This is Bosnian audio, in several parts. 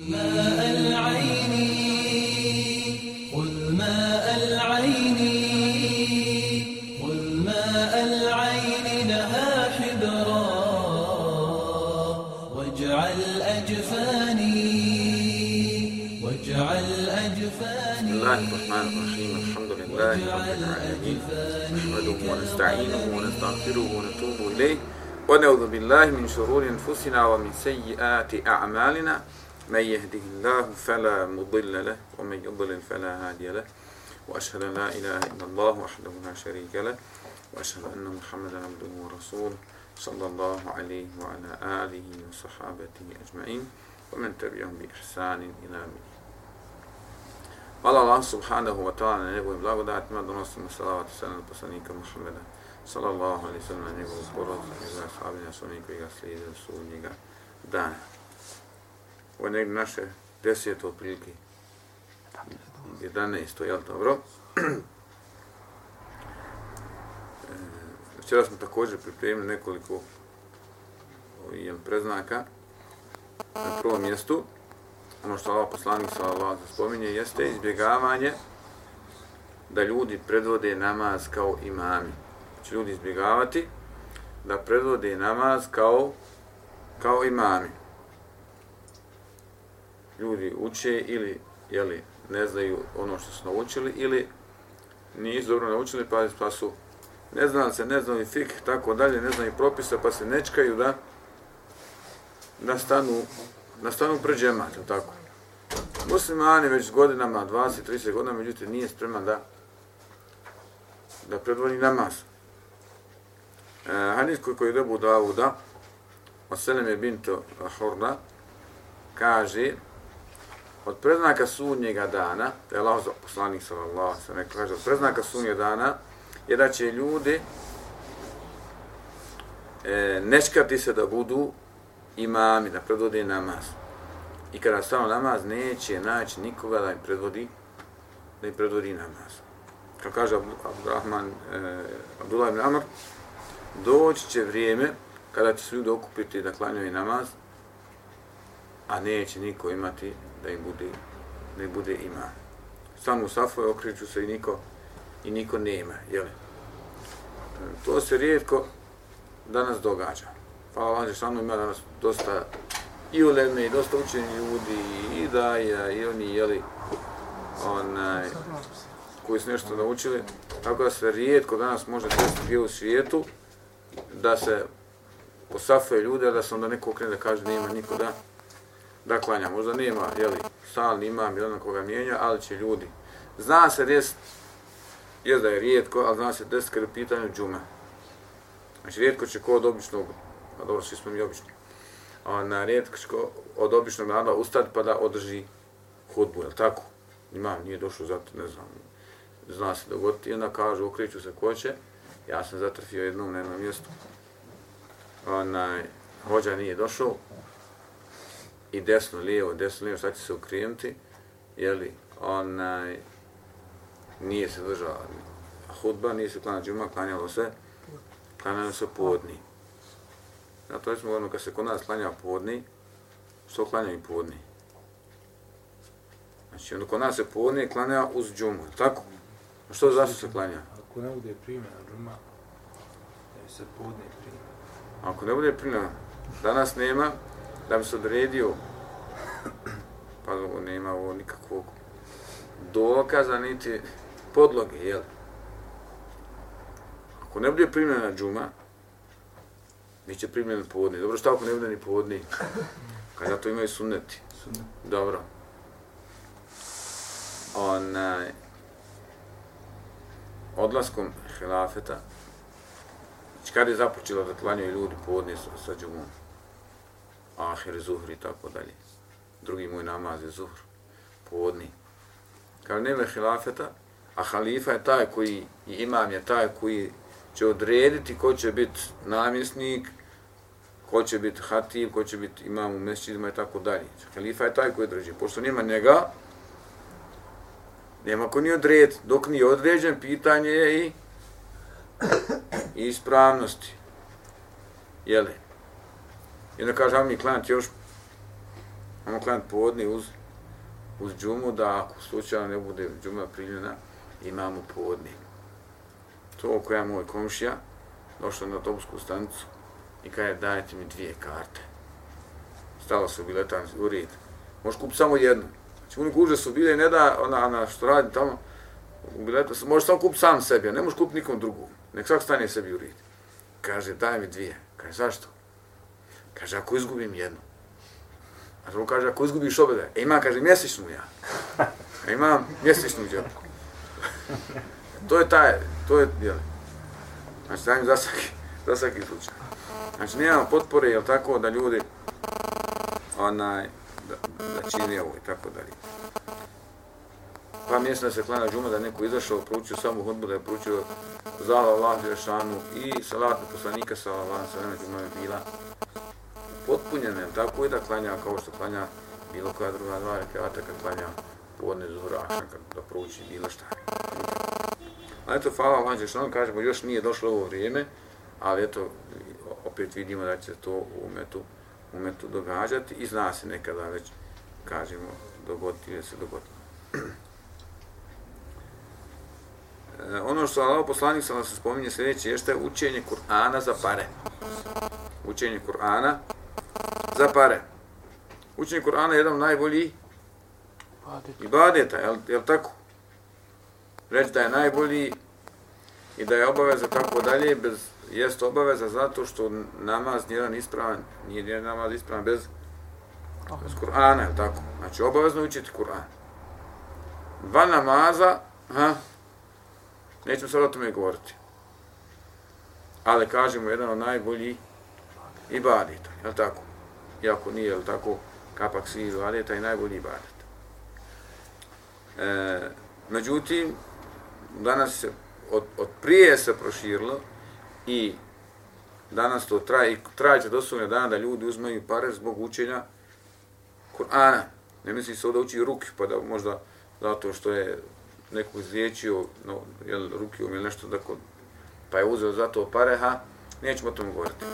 ماء العين خذ ماء العين خذ ماء العين لها حبرا واجعل أجفاني واجعل أجفاني بسم الله الرحمن الرحيم الحمد لله رب العالمين نحمده ونستعينه ونستغفره ونتوب إليه ونعوذ بالله من شرور أنفسنا ومن سيئات أعمالنا. من يهده الله فلا مضل له ومن يضلل فلا هادي له وأشهد أن لا إله إلا الله وحده لا شريك له وأشهد أن محمدا عبده ورسوله صلى الله عليه وعلى آله وصحابته أجمعين ومن تبعهم بإحسان إلى يوم Hvala Allah subhanahu wa ta'ala na njegovim blagodatima, donosimo salavat i salam poslanika Muhammeda, sallallahu alaihi sallam na njegovu porodicu, njegove sahabine, s onih koji ga slijede do sudnjega dana. Ovo je negdje naše deseto otprilike, 11. jel dobro? E, včera smo također pripremili nekoliko ovaj, jel, preznaka na prvom mjestu, ono što Allah poslanik sa Allah spominje, jeste izbjegavanje da ljudi predvode namaz kao imami. Znači ljudi izbjegavati da predvode namaz kao, kao imami. Ljudi uče ili jeli, ne znaju ono što su naučili ili nisu dobro naučili pa, pa su ne znam se, ne znaju fik, tako dalje, ne znaju propisa pa se nečkaju da da stanu da stanu pred džemat, tako. Muslimani već godinama, 20-30 godina, međutim, nije spreman da da predvodi namaz. E, hadis koji koji dobu Davuda, od Seleme binto Horda, kaže, od preznaka sunnjega dana, da je Allah poslanik sallallahu sallam, kaže, od preznaka sunnjega dana, je da će ljudi e, nečkati se da budu imami, da predvode namaz. I kada stano namaz, neće naći nikoga da im predvodi, da im predvodi namaz. Kao kaže Abdurrahman e, Abdullah ibn Amr, doći će vrijeme kada će se ljudi okupiti da klanjaju namaz, a neće niko imati da im bude, da im bude ima. Samo u safu okreću se i niko, i niko nema, jel? To se rijetko danas događa. Pa Allah Žešanu ima danas dosta i uleme, i dosta učeni ljudi, i daja, i oni, jeli, onaj, koji su nešto naučili. Tako da se rijetko danas može desiti u svijetu da se posafuje ljude, da se onda neko okrene da kaže nema niko da, da klanja. Možda nema, jeli, stalni imam ili koga mijenja, ali će ljudi. Zna se des, je da je rijetko, ali zna se desit kada je pitanje džume. Znači, rijetko će ko od običnog a dobro, svi smo mi obični, na rijetko od običnog naroda ustati pa da održi hudbu, je tako? Imam, nije došao zato, ne znam, zna se dogoditi, i onda kažu, okreću se ko će, ja sam zatrfio jednom na jednom mjestu, onaj, hođa nije došao, i desno, lijevo, desno, lijevo, sad će se ukrijenuti, jeli, onaj, nije se držao hudba, nije se klanjao džuma, klanjalo se, klanjalo se podni. Na to smo govorili, kad se kod nas klanja podni, što klanja i podni? Znači, onda kod nas se podni klanja uz džumu, tako? A što zašto se klanja? Ako ne bude primjena džuma, da se podni primjena. Ako ne bude primjena, danas nema, da bi se odredio, pa nema ovo nikakvog dokaza, niti podloge, jel? Ako ne bude primjena džuma, Biće primljen povodni. Dobro, šta ako ne bude ni povodni? Kada to imaju sunneti. Dobro. Onaj, odlaskom hilafeta, znači kada je započelo da klanjaju ljudi povodni sa, sa džumom, ahir, zuhri i tako dalje. Drugi moj namaz je zuhr, povodni. Kaže, nema hilafeta, a halifa je taj koji, i imam je taj koji će odrediti ko će biti namjesnik, ko će biti hatib, ko će biti imam u mesčidima i tako dalje. Halifa je taj koji drži. Pošto nema njega, nema ko ni odred. Dok nije određen, pitanje je i, i ispravnosti. Jeli? I onda kaže, mi klanjati još Imamo klanjati podni uz, uz džumu, da ako slučajno ne bude džuma priljena, imamo podni. To koja je moj komšija, došla na autobusku stanicu i kaže dajte mi dvije karte. Stalo se u biletan u red. Možeš kupiti samo jednu. Znači, oni guže su bile ne da ona, ona što radi tamo, u biletu, možeš samo kupiti sam sebi, a ne možeš kupiti nikom drugom. Nek svak stane sebi u red. Kaže, daj mi dvije. Kaže, zašto? Kaže, ako izgubim jednu. A drugo kaže, ako izgubiš obede, e imam, kaže, mjesečnu ja. E imam mjesečnu džepu. to je taj, to je, jel, znači, dajem za svaki, za svaki slučaj. Znači, nemamo potpore, jel tako, da ljudi, onaj, da, da čini ovo i tako dalje. Pa mjesto da se klana džuma, da neko izašao, proučio samo hudbu, da je proučio zala Allah Đelešanu i salatu poslanika sa Allah, sa vreme džuma je bila potpunjena, tako i da klanja kao što klanja bilo koja druga dva rekata kad klanja podne zuhra, kad da prouči bilo šta. A eto, hvala Allah Đelešanu, ono kažemo, još nije došlo ovo vrijeme, ali eto, opet vidimo da će to u umetu, umetu događati i zna se nekada već, kažemo, dogoditi ili se dogoditi. Ono što Allah poslanik sam se spominje sljedeće jeste učenje Kur'ana za pare. Učenje Kur'ana za pare. Učenje Kur'ana je jedan od najboljih ibadeta, je li tako? Reći da je najbolji i da je obaveza tako dalje, bez, jest obaveza zato što namaz nijedan ispravan, nije nijedan namaz ispravan bez, bez Kur'ana, je tako? Znači obavezno učiti Kur'an. Dva namaza, ha, Nećemo sad o tome govoriti. Ali kažemo jedan od najboljih ibadeta, je li tako? Iako nije, je li tako, kapak svih ibadeta i najbolji ibadet. E, međutim, danas se, od, od prije se proširilo i danas to traje, i traje će doslovno dana da ljudi uzmaju pare zbog učenja Kur'ana. Ne misli se da uči ruki, pa da možda zato što je nekog izliječio, no, jel, rukijom ili nešto tako, pa je uzeo za to pare, ha, nećemo o tom govoriti.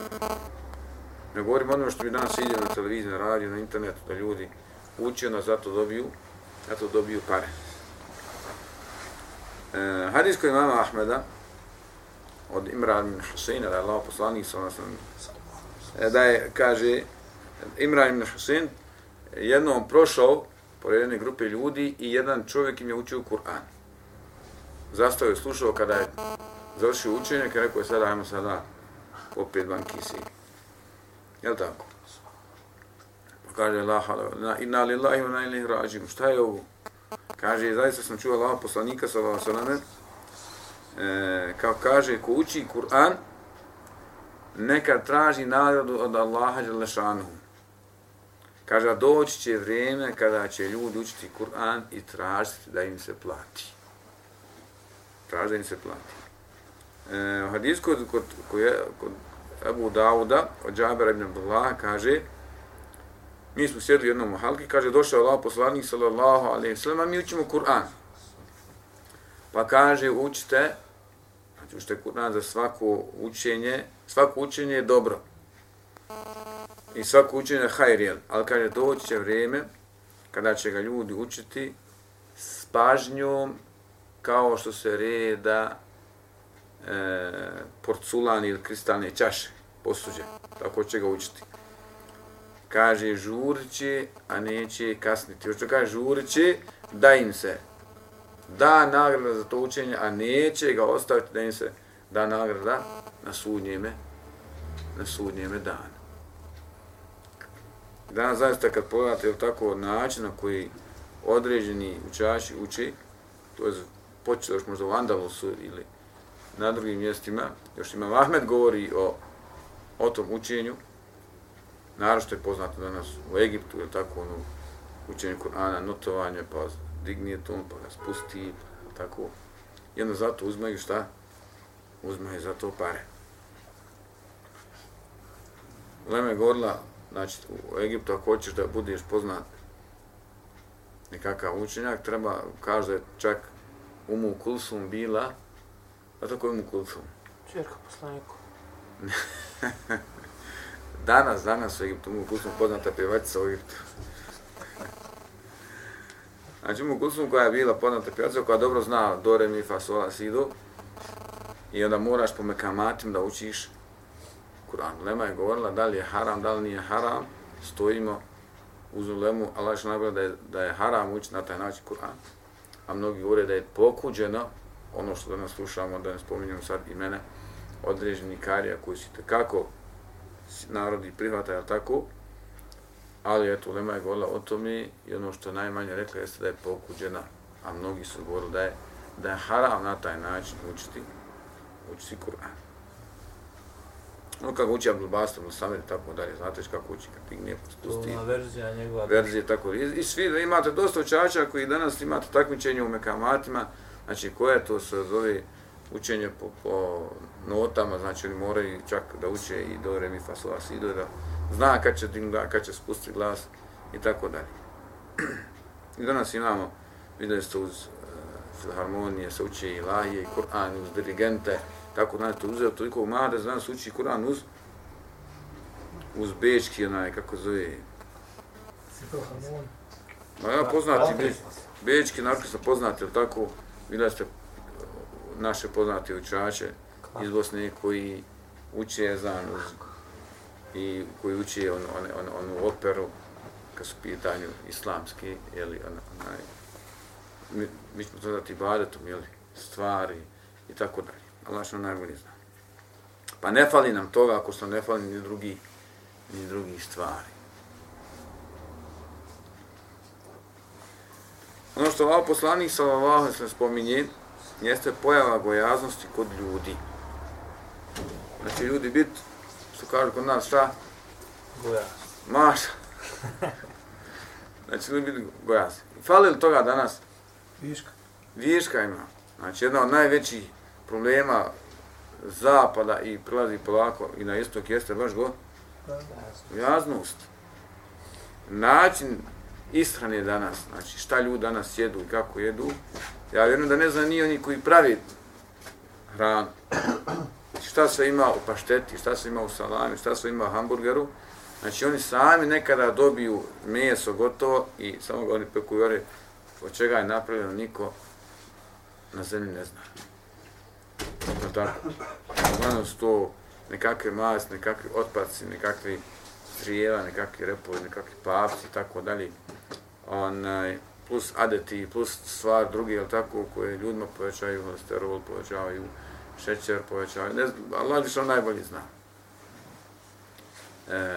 Ne govorimo ono što mi danas ide na televiziji, na radiju, na internetu, da ljudi uče, onda zato dobiju, zato dobiju pare. E, hadis koji imama Ahmeda, od Imran ibn Huseina, da je Allah poslanik sa nas, e, da je, kaže, Imran ibn Husein jednom prošao pored jedne grupe ljudi i jedan čovjek im je učio Kur'an. Zastao je slušao kada je završio učenje, kada je rekao je sada, ajmo sada opet van kisi. Jel tako? Pa kaže Allah, inna lillahi wa inna ilaihi rađim. Šta je ovo? Kaže, zaista sam čuo Allah poslanika sa Allah salame, e, kao kaže, ko uči Kur'an, neka traži nagradu od Allaha Đalešanuhu. Kaže, a doći će vrijeme kada će ljudi učiti Kur'an i tražiti da im se plati. Tražiti da im se plati. E, hadis kod, kod, kod, kod Abu Dauda, od Džabera ibn Abdullah, kaže, mi smo sjedli jednom u halki, kaže, došao Allah poslanik, sallallahu alaihi sallam, mi učimo Kur'an. Pa kaže, učite, znači učite Kur'an za svako učenje, svako učenje je dobro. I svako učenje hajrijel, ali kaže doći će vrijeme kada će ga ljudi učiti s pažnjom kao što se reda e, porculan ili kristalne čaše posuđen, tako će ga učiti. Kaže žurići, a neće kasniti. Što kaže žurići, da im se da nagrada za to učenje, a neće ga ostaviti da im se da nagrada na sudnjeme, na sudnjeme dana. Danas zaista kad pogledate je tako način na koji određeni učači uči, to je počelo još možda u Andalusu ili na drugim mjestima, još ima Ahmed govori o, o tom učenju, naravno je poznato danas u Egiptu, je tako ono učenje Kur'ana, notovanje, pa dignije to, pa ga spusti, tako. Jedno zato uzmaju šta? Uzmaju za to pare. Lema je govorila, znači u Egiptu ako hoćeš da budeš poznat nekakav učenjak, treba, kaže čak Umu Kulsum bila, a tako je Umu Kulsum? Čerka poslaniku. danas, danas u Egiptu, Umu Kulsum poznata pjevačica u Egiptu. Znači mu Kulsum koja je bila poznata pjevačica, koja dobro zna do, re, mi, fa, sol, si, do. I onda moraš po mekamatim da učiš Kur'an. Lema je govorila da li je haram, da li nije haram. Stojimo uz ulemu, Allah je najbolje da je, da je haram učiti na taj način Kur'an. A mnogi govore da je pokuđeno, ono što danas slušamo, da ne spominjem sad i mene, određeni karija koji su kako narodi prihvataju, tako, ali eto, Lema je govorila o tome i ono što najmanje rekla jeste da je pokuđena, a mnogi su govorili da je, da je haram na taj način učiti, učiti Kur'an. Ono kako uči Abdul Bastom, Samir i tako dalje, znate kako uči, kad nije spusti. To verzija njegova. Verzije, tako. I, I svi, imate dosta učača koji danas imate takmičenje u mekamatima, znači koje to se zove učenje po, po notama, znači oni moraju čak da uče i do re, mi, fa, sol, si, do, da zna kad će, dinga, kad će spustiti glas i tako dalje. I danas imamo, vidjeli ste uz uh, filharmonije, se uče i lahije, i Kur'an, uz dirigente, tako da to uzeo toliko mlade, zna se uči Kur'an uz uz bečki, onaj, kako zove, Ma ja poznati be, bečki. Narkisa poznati, tako, vidjeli ste naše poznate učače iz Bosne koji uče jezan uz, i koji uče on, on, on, onu operu kad su pitanju islamski, jeli, on, onaj, mi, mi ćemo to dati badetom, jeli, stvari i tako dalje. Allah što najbolje zna. Pa ne fali nam toga ako što ne fali ni drugi, ni drugi stvari. Ono što Allah poslanik sallallahu se spominje, jeste pojava gojaznosti kod ljudi. Znači ljudi bit, što kažu kod nas, šta? Gojaz. Maša. znači ljudi bit gojazni. Fali li toga danas? Viška. Viška ima. Znači jedna od najvećih problema zapada i prilazi polako i na istok jeste baš go jaznost. Način ishrane danas, znači šta ljudi danas jedu i kako jedu, ja vjerujem da ne zna ni oni koji pravi hranu. Šta se ima u pašteti, šta se ima u salami, šta se ima u hamburgeru, znači oni sami nekada dobiju meso gotovo i samo ga oni pekuju, od čega je napravljeno niko na zemlji ne zna. No tako. Uglavnom su to nekakve mas, nekakvi otpaci, nekakvi strijela, nekakvi repovi, nekakvi papci i tako dalje. Onaj, plus adeti, plus stvar drugi, jel tako, koje ljudima povećaju holesterol, povećavaju šećer, povećavaju, ne znam, Allah što najbolje zna. E,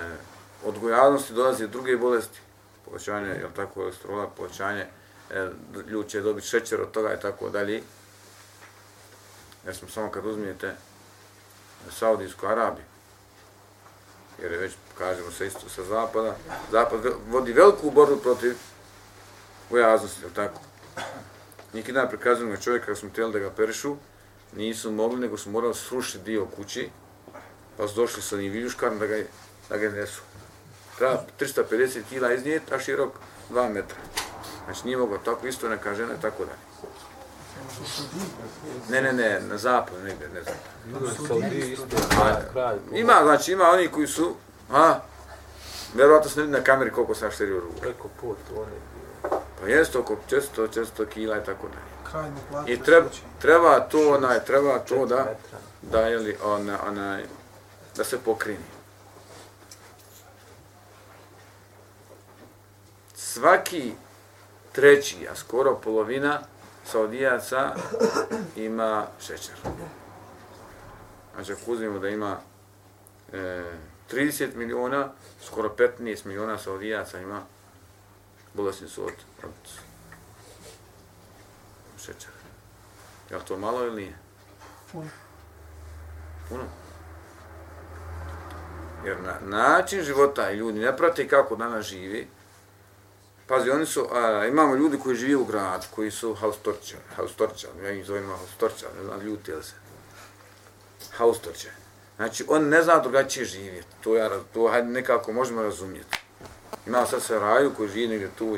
od gojadnosti dolazi druge bolesti, povećanje, jel tako, holesterola, povećanje, e, ljudi će dobiti šećer od toga i tako dalje. Jer smo samo kad uzmijete Saudijsku Arabiju, jer je već, kažemo, sa isto sa zapada, zapad vodi veliku borbu protiv gojaznosti, jel tako? Neki dan čovjeka, kada smo htjeli da ga perišu, nisu mogli, nego su morali srušiti dio kući, pa su došli sa njim viljuškarom da ga, da ga nesu. Treba 350 kila iznijeti, a širok 2 metra. Znači nije moglo tako isto neka žena i tako dalje. Ne, ne, ne, na zapadu negdje, ne znam. Ima, znači ima oni koji su, a, vjerovatno se ne vidi na kameri koliko sam šterio ruku. Preko put, oni. Pa jest oko 400, 400 kila i tako dalje. I treba, treba to, onaj, treba to da, da, je li, ona, onaj, da se pokrini. Svaki treći, a skoro polovina Saudijaca ima šećer. Znači, ako uzmemo da ima e, 30 miliona, skoro 15 miliona Saudijaca ima bolesni su od, od šećera. Je to malo ili nije? Puno. Puno. Jer na način života i ljudi ne prate kako danas živi, Pazi, oni su, a, imamo ljudi koji žive u gradu, koji su haustorčani, haustorčani, ja ih zovem haustorčani, ne znam, ljuti li se. Haustorčani. Znači, on ne zna drugačije živjeti. To, ja, to hajde, nekako možemo razumjeti. Ima sad se raju koji živi negdje tu.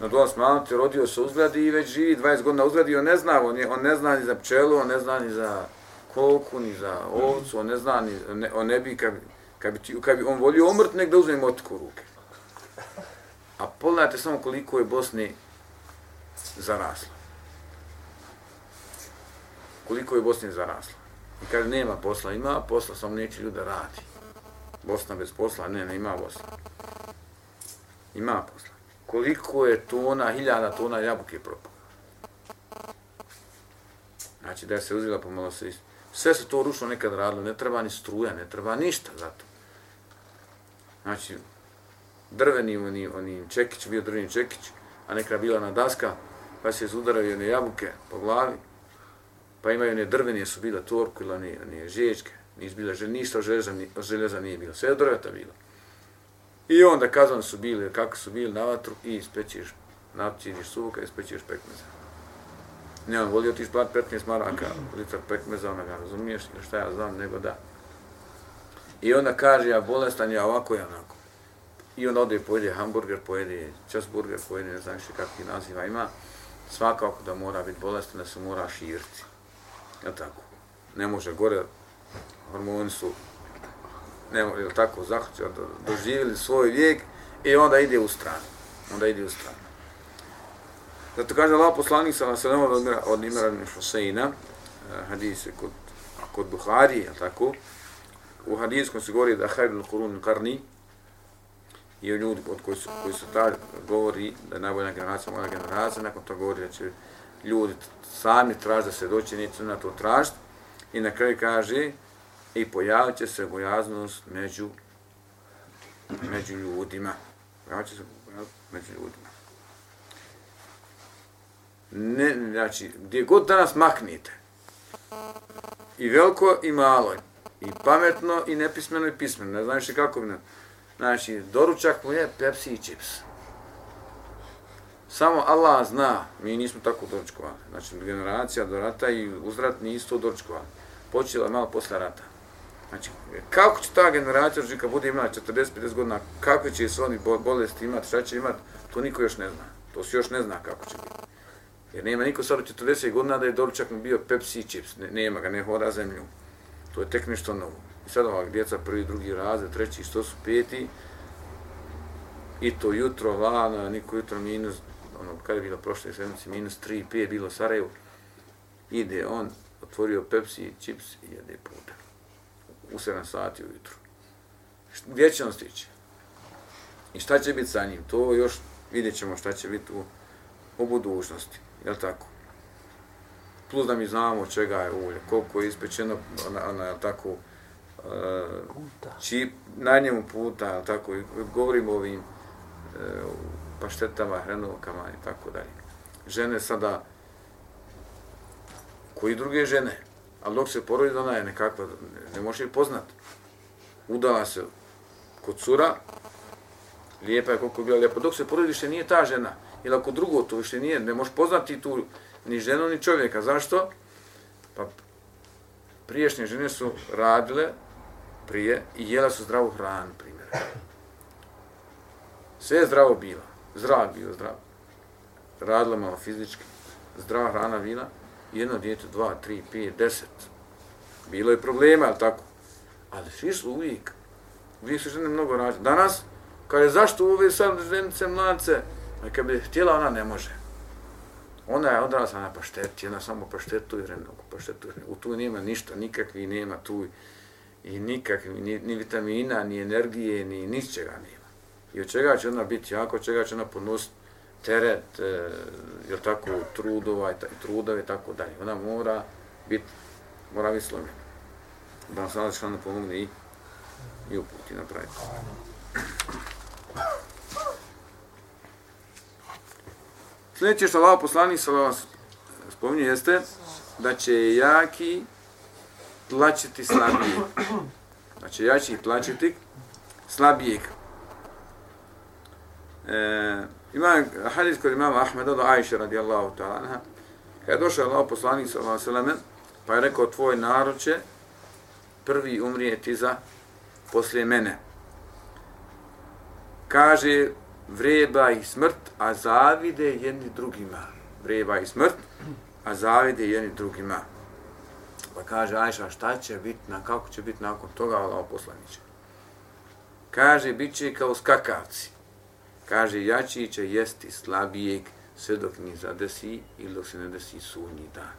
Na dole smanuti, rodio se uzgradi i već živi 20 godina uzgradi. On ne zna, on, je, on ne zna ni za pčelu, on ne zna ni za koku, ni za ovcu, on ne zna ni, ne, on ne bi, kad, kad bi, kad bi on volio umrt, nek da uzme motiku u ruke. A pogledajte samo koliko je Bosni zarasla. Koliko je Bosni zarasla? I kaže, nema posla, ima posla, samo neće ljuda radi. Bosna bez posla, ne, ne ima Bosna. Ima posla. Koliko je tona, hiljada tona jabuke propao? Znači, da se uzela pomalo se isto. Sve se to ručno nekad radilo, ne treba ni struja, ne treba ništa za to. Znači, drveni oni, oni čekić, bio drveni čekić, a neka bila na daska, pa se izudaraju one jabuke po glavi, pa imaju one drvene su bila torku ili one, one žečke, nije bila žel, ništa železa, železa nije bilo, sve drveta bilo. I onda kazan su bili, kako su bili na vatru i ispećiš, napćiniš suvoka i ispećiš pekmeza. Ne, on volio ti isplat 15 maraka, litar pekmeza, ona ga razumiješ, ili šta ja znam, nego da. I onda kaže, ja bolestan, ja ovako i onako. I onda ode, pojede hamburger, pojede časburger, pojede, ne znam še kakvi naziva ima. Svakako da mora biti bolestan, da se mora širiti. Ja tako? Ne može gore, hormoni su, ne može, tako, zahvaća, doživjeli svoj vijek i onda ide u stranu. Onda ide u stranu. Zato kaže Allah poslanik sa naselama od, od Imran Huseina, eh, hadise kod, kod Buhari, je tako? U hadijskom se govori da hajbul kurun karni, i o ljudi od koji su, koji su ta govori da je najbolja generacija, moja generacija, nakon to govori da će ljudi sami traži da se doći, neće na to tražiti. I na kraju kaže, i pojavit će se bojaznost među, među ljudima. Pojavit će se bojaznost među ljudima. Ne, znači, gdje god danas maknite, i veliko i malo, i pametno i nepismeno i pismeno, ne znaš kako bi ne, Znači, doručak mu je Pepsi i čips. Samo Allah zna, mi nismo tako doručkovali. Znači, generacija do rata i uzrat nisu to doručkovali. Počela malo posle rata. Znači, kako će ta generacija, znači, kad bude imala 40-50 godina, kako će se oni bolesti imati, šta će imati, to niko još ne zna. To se još ne zna kako će biti. Jer nema niko sad u 40 godina da je doručak mu bio Pepsi i čips. Ne, nema ga, ne hoda zemlju. To je tek nešto novo. I sad ovak djeca prvi, drugi razred, treći, što su peti, i to jutro, vano, niko jutro minus, ono, kada je bilo prošle sedmice, minus 3, 5, bilo Sarajevo, ide on, otvorio Pepsi, i čips i jede puta. U 7 sati ujutru. Gdje će on stići? I šta će biti sa njim? To još vidjet ćemo šta će biti u, u budućnosti. Je li tako? Plus da mi znamo čega je ulje, koliko je ispečeno, ona, ona, tako, čip na njemu puta, tako, govorimo o ovim e, paštetama, hrenovkama i tako dalje. Žene sada, koji druge žene, ali dok se porodi, ona je nekakva, ne može je poznat. Udala se kod cura, lijepa je koliko je bila lijepa, dok se porodi, više nije ta žena. Ili ako drugo to više nije, ne može poznati tu ni ženu, ni čovjeka. Zašto? Pa priješnje žene su radile, prije i jela su zdravu hranu, primjer. Sve je zdravo bilo. Zdrav bio, zdrav. Radila malo fizički. Zdrava hrana bila. Jedno djete, dva, tri, pet, deset. Bilo je problema, ali tako. Ali svi su uvijek. Uvijek su žene mnogo rađe. Danas, kad je zašto ove sad ženice mladce, a kad bi htjela, ona ne može. Ona je odrasla na pašteti, ona samo paštetu i hrenovku, paštetu hrenovku. U tu nema ništa, nikakvi nema tu i nikak, ni, ni vitamina, ni energije, ni ničega nema. I od čega će ona biti jako, od čega će ona ponositi teret, e, je tako, trudova i, trudove i tako dalje. Ona mora biti, mora biti slomljena. Da nam sada što pomogne i, i uputi napraviti. Sljedeće što Allah poslanik sa vas spominje jeste da će jaki tlačiti slabijeg. Znači, jači tlačiti slabijeg. E, ima hadis kod imama Ahmeda do Ajše radijallahu ta'ala anha. Kada je došao Allah poslanik sallallahu sallam, pa je rekao, tvoj narod će prvi umrijeti za poslije mene. Kaže, vreba i smrt, a zavide jedni drugima. Vreba i smrt, a zavide jedni drugima. Pa kaže Ajša, šta će biti, na kako će biti nakon toga, Allah poslaniće. Kaže, bit će kao skakavci. Kaže, jači će jesti slabijeg, sve dok ni zadesi ili dok se ne desi sudnji dan.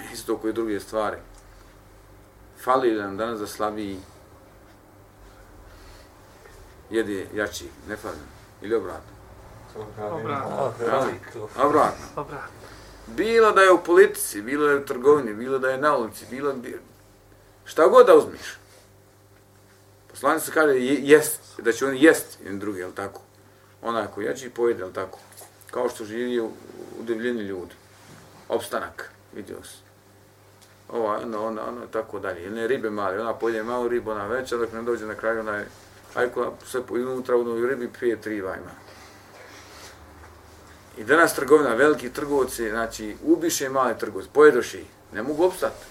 Isto koje druge stvari. Fali li nam danas da slabiji jede jači, ne fali ili obratno? Obratno. Obratno. Obratno. Bilo da je u politici, bilo da je u trgovini, bilo da je na ulici, bilo da je... Šta god da uzmiš. Poslanik se kaže jest, da će oni jest jedan drugi, jel tako? Onako, koji jači pojede, jel tako? Kao što živi u, u divljeni ljudi. Opstanak, vidio se. Ova, ono, ono, ono, tako dalje. ne ribe male, ona pojede malu ribu, ona veća, dok ne dođe na kraju, ona je, ajko, sve po unutra, u ribi, pije tri vajma. I danas trgovina, veliki trgovci, znači, ubiše male trgovci, pojedoši ih, ne mogu opstati.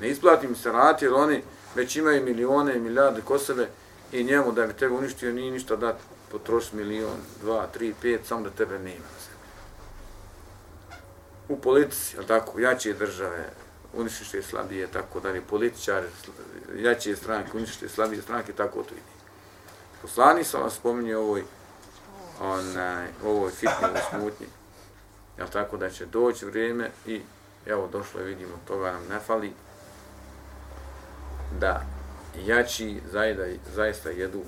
Ne isplati mi se rati, jer oni već imaju milione i milijarde kosove i njemu da bi tebe uništio, nije ništa da potroši milion, dva, tri, pet, samo da tebe nema na. U politici, ali tako, jače države, uništište slabije, tako dalje, političari, jače stranke, uništište slabije stranke, tako to ide. Poslani sam vas spominje ovoj onaj, ovoj fitnoj smutnji. Jel tako da će doći vrijeme i evo došlo je, vidimo, toga nam ne fali da jači zaista, zaista jedu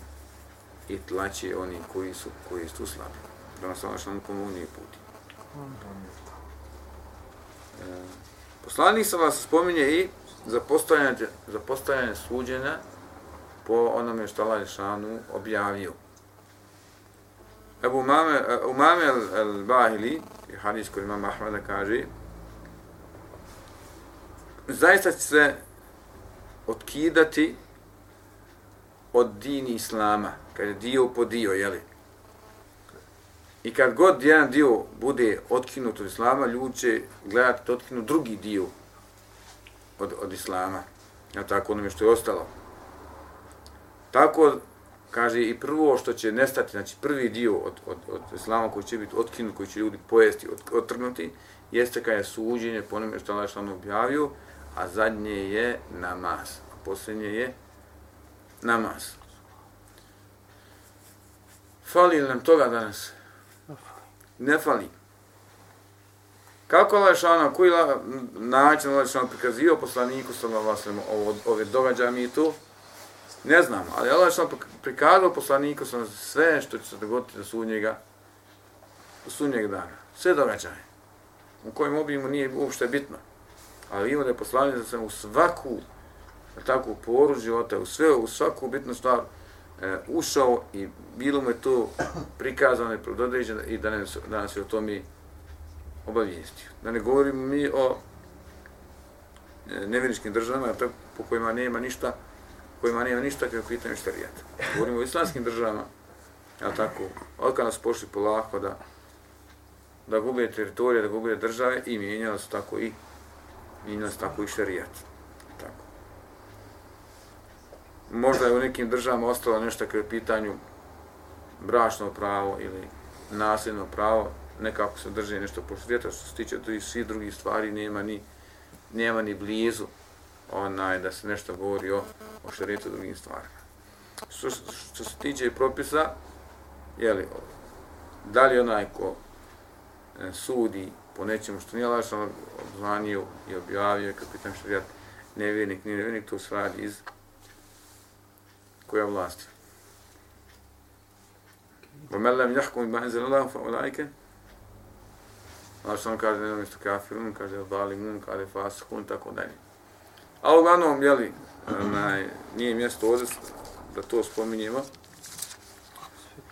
i tlače oni koji su koji su slabi. Da nas ono što nam pomogne i puti. E, poslanik sam vas spominje i za postojanje, za postojanje suđenja po onome što Allah Žešanu objavio. Ebu Umame, Umame al-Bahili, hadis koji imam Ahmeda kaže, zaista će se otkidati od dini Islama, kad je dio po dio, jeli? I kad god jedan dio bude otkinut od Islama, ljudi će gledati da otkinu drugi dio od, od Islama. Ja tako onome što je ostalo. Tako kaže i prvo što će nestati, znači prvi dio od, od, od islama koji će biti otkinut, koji će ljudi pojesti, od, otrgnuti, jeste kada je suđenje po onome što Allah što objavio, a zadnje je namaz. A posljednje je namaz. Fali li nam toga danas? Ne fali. Kako Allah što koji la, način Allah što prikazio poslaniku sallallahu alaihi ove događaje mi tu? Ne znam, ali Allah što prikazao poslaniku sam sve što će se dogoditi do sudnjega, do sudnjeg dana. Sve događaje. U kojem obimu nije uopšte bitno. A vidimo da je poslanik sam u svaku takvu poru života, u sve, u svaku bitnu stvar e, ušao i bilo mu je to prikazano i predodređeno i da, nas, da nas je o tome obavijestio. Da ne govorimo mi o e, nevjeričkim državama, tako, po kojima nema ništa, kojima nema ništa kako pitanje šarijata. Govorimo o islamskim državama, ja tako, od kada nas pošli polako da da gube teritorije, da gube države i mijenjala se tako i i nas tako i šarijat. Tako. Možda je u nekim državama ostalo nešto kao pitanju brašno pravo ili nasljedno pravo, nekako se drži nešto po što se tiče svi drugih stvari, nema ni, nema ni blizu onaj, da se nešto govori o, o šarijetu drugim stvarima. Što, što se tiče propisa, jeli, da li onaj ko e, sudi po nečemu što nije lažno obzvanio i objavio, kad pitam što vjerati, nevjernik, nije nevjernik, to se radi iz koja vlast. Bo me lem jahkom i bahen zelalahu fa ulajke, Allah što on kaže, ne znam isto kafirun, kaže valimun, kaže fasikun, tako dalje. A uglavnom, jeli, onaj, nije mjesto ovdje da to spominjemo.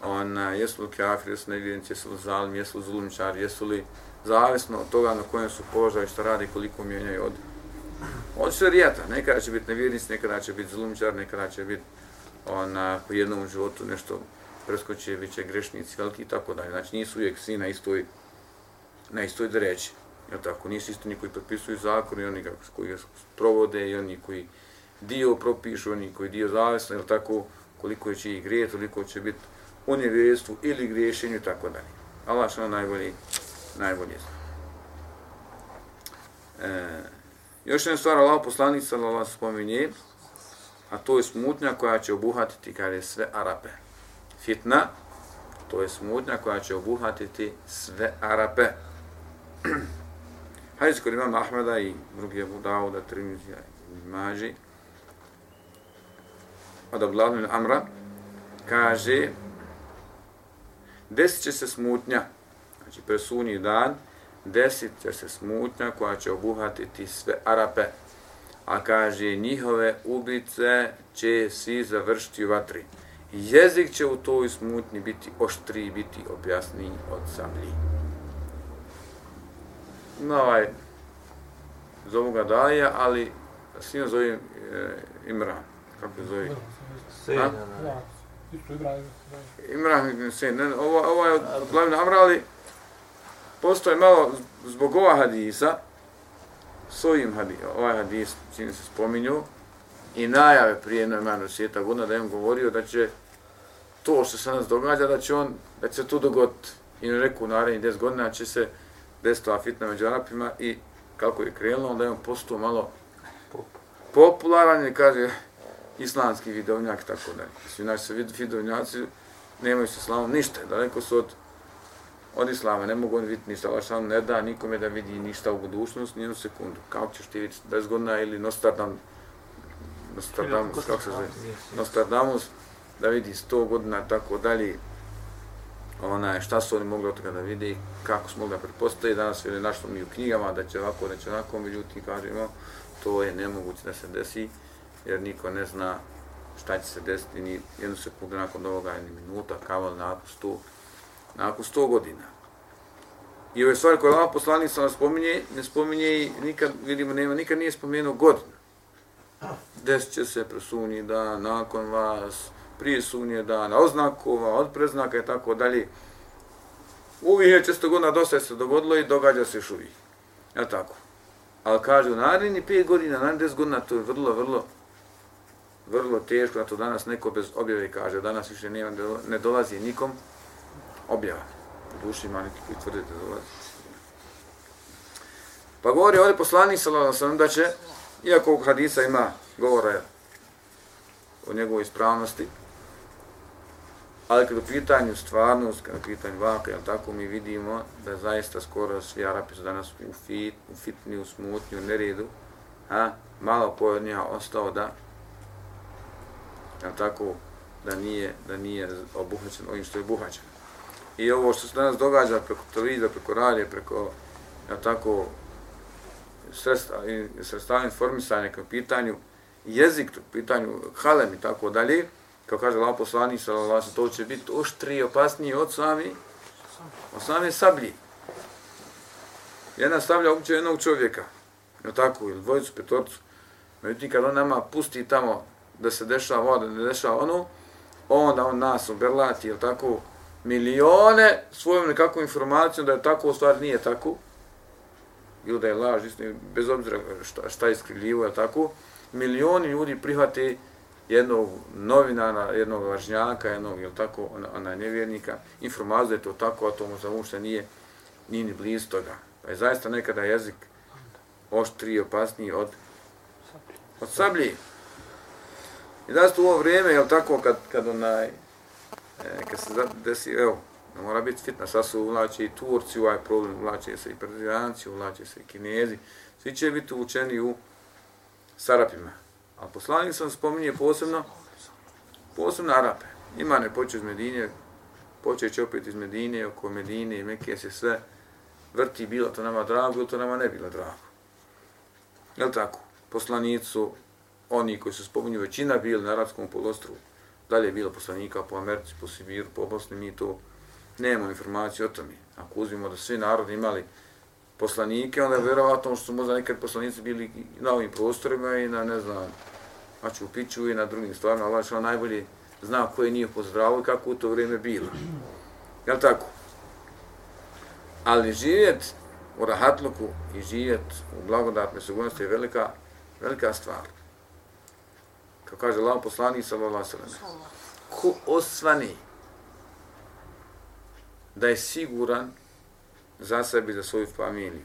Ona, jesu li kafir, jesu li nevjernici, jesu li zalim, jesu li zulumčar, jesu li zavisno od toga na kojem su položaju, šta radi, koliko mijenjaju od od šarijata. Nekada će biti nevjernic, nekada će biti zlumčar, nekada će biti ona, po jednom životu nešto preskoče, bit će grešnici veliki i tako dalje. Znači nisu uvijek svi na istoj, na istoj dreći. Jel tako? Nisu isto ni koji potpisuju zakon i oni koji ga provode i oni koji dio propišu, oni koji dio zavisno, jel tako? Koliko će ih grije, toliko će biti u nevjerstvu ili griješenju i tako dalje. Allah što najbolji, najbolje zna. E, još jedna stvar, Allah poslanik sallallahu spominje, a to je smutnja koja će obuhatiti kada je sve Arape. Fitna To je smutnja koja će obuhatiti sve Arape. Hadis kod imam Ahmeda i drugi Abu Dauda, Trimizija i Maži, od Amra, kaže, desit će se smutnja, znači presunji dan, desit će se smutnja koja će obuhvatiti sve Arape. A kaže, njihove ubice će svi završiti u vatri. Jezik će u toj smutnji biti oštri, biti objasniji od sablji. No, ovaj, zovu ga Daja, ali sino zove e, Imran. Kako zove? Sejna. Imran. Ne, ovo, ovo je glavni Amra, ali postoje malo zbog ova hadisa, svojim hadis, ovaj hadis, čini se spominju, i najave prije jednog imanu svijeta godina da je on govorio da će to što se nas događa, da će on, da će se to dogoditi. I on rekao, u narednih 10 godina će se desiti ova fitna među Arapima i kako je krenulo, onda je on postao malo popularan i kaže islamski vidovnjak tako da. Svi naši vidovnjaci nemaju se slavom ništa, daleko su od, od islama, ne mogu oni vidjeti ništa, Allah sam ne da nikome da vidi ništa u budućnost, nijednu sekundu. Kako ćeš ti vidjeti 10 godina ili Nostradam, Nostradamus, kako se zove, Nostradamus, da vidi 100 godina, tako dalje, ona šta su oni mogli od toga da vide i kako smo mogli da pretpostaviti, danas ili našlo mi u knjigama da će ovako, da će onako, međutim, kažemo, to je nemoguće da se desi, jer niko ne zna šta će se desiti ni jednu sekundu nakon ovoga, ni minuta, kao nakon sto, nakon 100 godina. I ove stvari koje Allah poslanik sam spominje, ne spominje i nikad, vidimo, nema, nikad nije spomenuo godinu. Desit će se presunji da nakon vas, prije sunje dana, oznakova, od preznaka i tako dalje. Uvijek je često godina dosta se dogodilo i događa se još uvijek. Ja tako. Ali kaže, u naredni pet godina, naredni deset godina, to je vrlo, vrlo, vrlo teško, da to danas neko bez objave kaže, danas više nema, ne dolazi nikom objava. U duši ima neki koji tvrde da dolazi. Pa govori ovdje poslanik sallallahu da će, iako u hadisa ima govora o njegovoj ispravnosti, Ali kada u pitanju stvarnost, kada u pitanju vaka, jel tako, mi vidimo da zaista skoro svi Arapi su danas u, fit, u fitni, u smutnju, u neredu, a malo ko od njega ostao da, jel tako, da nije, da nije obuhvaćen ovim što je obuhvaćen. I ovo što se danas događa preko televizije, preko radije, preko, ja tako, sredstva informisanja, kao pitanju jezik, pitanju halem i tako dalje, kao kaže Allah poslani, sallallahu to će biti oštri i opasniji od sami od same sablji. Jedna stavlja uopće jednog čovjeka, je tako, ili dvojicu, petorcu. Međutim, kad on nama pusti tamo da se dešava ovo, da dešava ono, onda on nas uberlati, je tako, milione svojom nekakvom informacijom da je tako, u stvari nije tako, ili da je laž, istin, bez obzira šta, šta je skrivljivo, je tako, milioni ljudi prihvate jednog novinara, jednog lažnjaka, jednog, jel tako, ona, ona nevjernika, informaciju da je to tako, a to mu zavušte nije, nije ni blizu toga. Pa je zaista nekada jezik oštri i opasniji od, od sablji. I da u ovo vrijeme, jel tako, kad, kad onaj, E, kad se desi, evo, ne mora biti fitna, sad su uvlače i Turci, ovaj problem, uvlače se i Perzijanci, uvlače se i Kinezi, svi će biti učeni u Sarapima. A poslanik sam spominje posebno, posebno Arape. Ima ne počeo iz Medine, počeće opet iz Medine, oko Medine i Mekije se sve vrti, bilo to nama drago, ili to nama ne bilo drago. Jel tako? Poslanicu, oni koji su spominju, većina bili na arapskom polostru, dalje je bilo poslanika po Americi, po Sibiru, po Bosni, mi to nemamo informacije o tome. Ako uzmimo da svi narodi imali poslanike, onda je vjerovatno što su možda nekad poslanici bili na ovim prostorima i na, ne znam, Maču piću i na drugim stvarima, Allah što najbolje zna koje nije pozdravo i kako u to vrijeme bilo. Jel tako? Ali živjet u rahatluku i živjet u blagodatnoj sigurnosti je velika, velika stvar. Kao kaže Allah poslani sallallahu sallam, ko osvani da je siguran za sebi, za svoju familiju.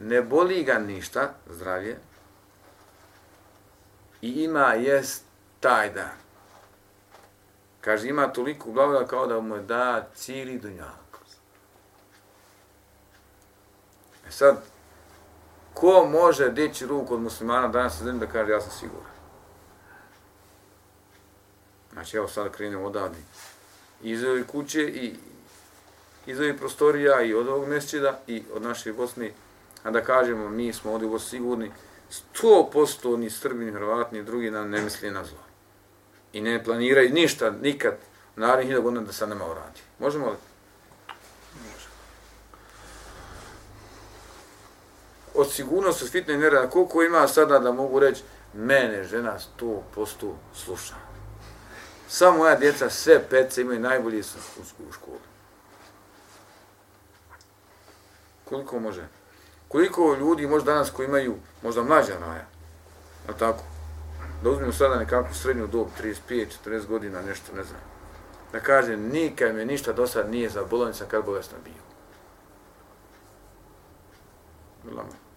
Ne boli ga ništa, zdravlje, i ima jest taj dan. Kaže, ima toliko blagoda kao da mu je da cijeli dunjak. E sad, ko može dići ruku od muslimana danas na zemlji da kaže ja sam siguran? Znači, evo sad krenemo odavde. Iz ove kuće i iz ove prostorija i od ovog mesčida i od naše Bosne, a da kažemo mi smo ovdje sigurni, sto posto ni Srbi, ni Hrvati, ni drugi nam ne misli na zlo. I ne planiraju ništa, nikad, naravno hiljada godina da se nama uradi. Možemo li? Od sigurnosti, od fitne nereda, koliko ima sada da mogu reći, mene žena sto posto sluša. Samo moja djeca, sve pece imaju najbolji u školi. Koliko može? Koliko ljudi možda danas koji imaju možda mlađa naja, a tako, da uzmemo sada nekakvu srednju dob, 35, 40 godina, nešto, ne znam, da kaže, nikad me ništa do sad nije za bolnica kad bolesna bio.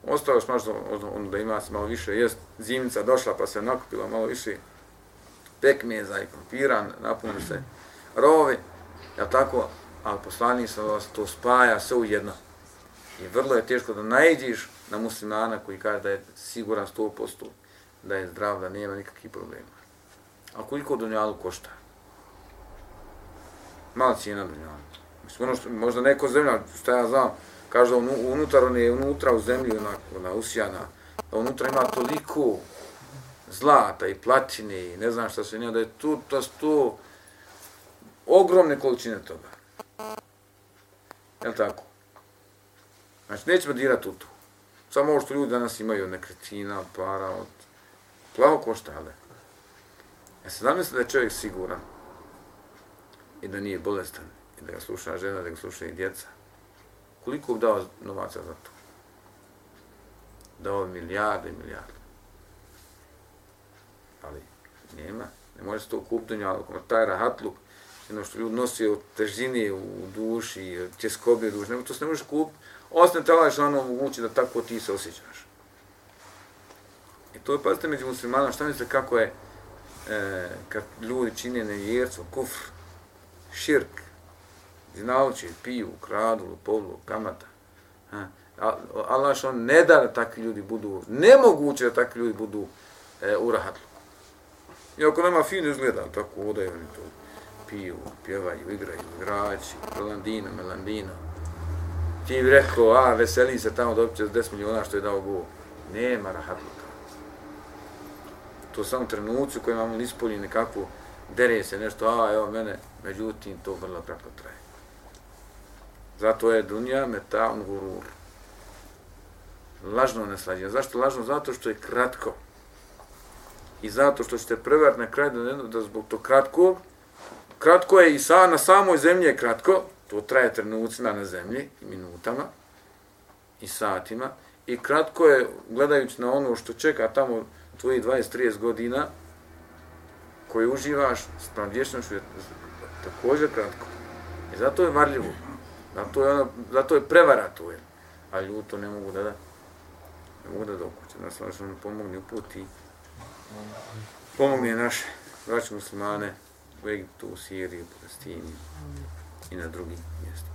Ostalo još možda ono da ima se malo više, jest zimnica došla pa se nakupila malo više pekmeza i krompira, napunili se rovi, ja tako, ali poslanik se to spaja sve u jedno. I vrlo je teško da najdiš na muslimana koji kaže da je siguran 100%, da je zdrav, da nema nikakvih problema. A koliko dunjalu košta? Mala cijena dunjalu. Mislim, ono što, možda neko zemlja, što ja znam, kaže da unutar, on je unutra u zemlji, onako, ona usijana, da unutra ima toliko zlata i platine i ne znam šta se nije, da je tu, to su tu ogromne količine toga. Je tako? Znači, nećemo dirati u to. Samo ovo što ljudi danas imaju od nekretina, od para, od... Plavo košta, ali... E, ja se zamisli da je čovjek siguran i da nije bolestan i da ga sluša žena, da ga sluša i djeca. Koliko bi dao novaca za to? Dao milijarde i milijarde. Ali nema. Ne može se to kupiti, ali taj rahatluk, jedno što ljudi nosi od težine u duši, tjeskobe u duši, to se ne može kupiti Ostane te Allah ono omogući da tako ti se osjećaš. I to je, pazite, među muslimanima, šta mislite kako je e, kad ljudi čine nevjerstvo, kufr, širk, znalči, piju, kradu, povlu, kamata. Ha? Allah što ne da da takvi ljudi budu, nemoguće da takvi ljudi budu e, u rahatlu. I ako nema fino izgleda, tako odaju oni to, piju, pjevaju, igraju, igrači, melandina, melandina, ti bi rekao, a, veseli se tamo dobit će 10 miliona što je dao Bog. Nema rahatluka. To samo trenuci u kojima imamo ispolji nekakvu, dere se nešto, a, evo mene, međutim, to vrlo kratko traje. Zato je dunja metaun gurur. Lažno neslađenje. Zašto lažno? Zato što je kratko. I zato što ćete prevar na kraju da, da zbog to kratkog, kratko je i sa, na samoj zemlji je kratko, To traje trenucima na zemlji, minutama, i satima. I kratko je, gledajući na ono što čeka tamo tvoji 20-30 godina, koji uživaš s vječnošću, je također kratko. I zato je varljivo. Zato je, ono, zato je prevara to je. A ljudi to ne mogu da da. Ne mogu da dokuće. Nas ono što nam pomogne u puti. Pomogne naše braće muslimane u Egiptu, u Siriji, u Palestini i na drugim mjestima.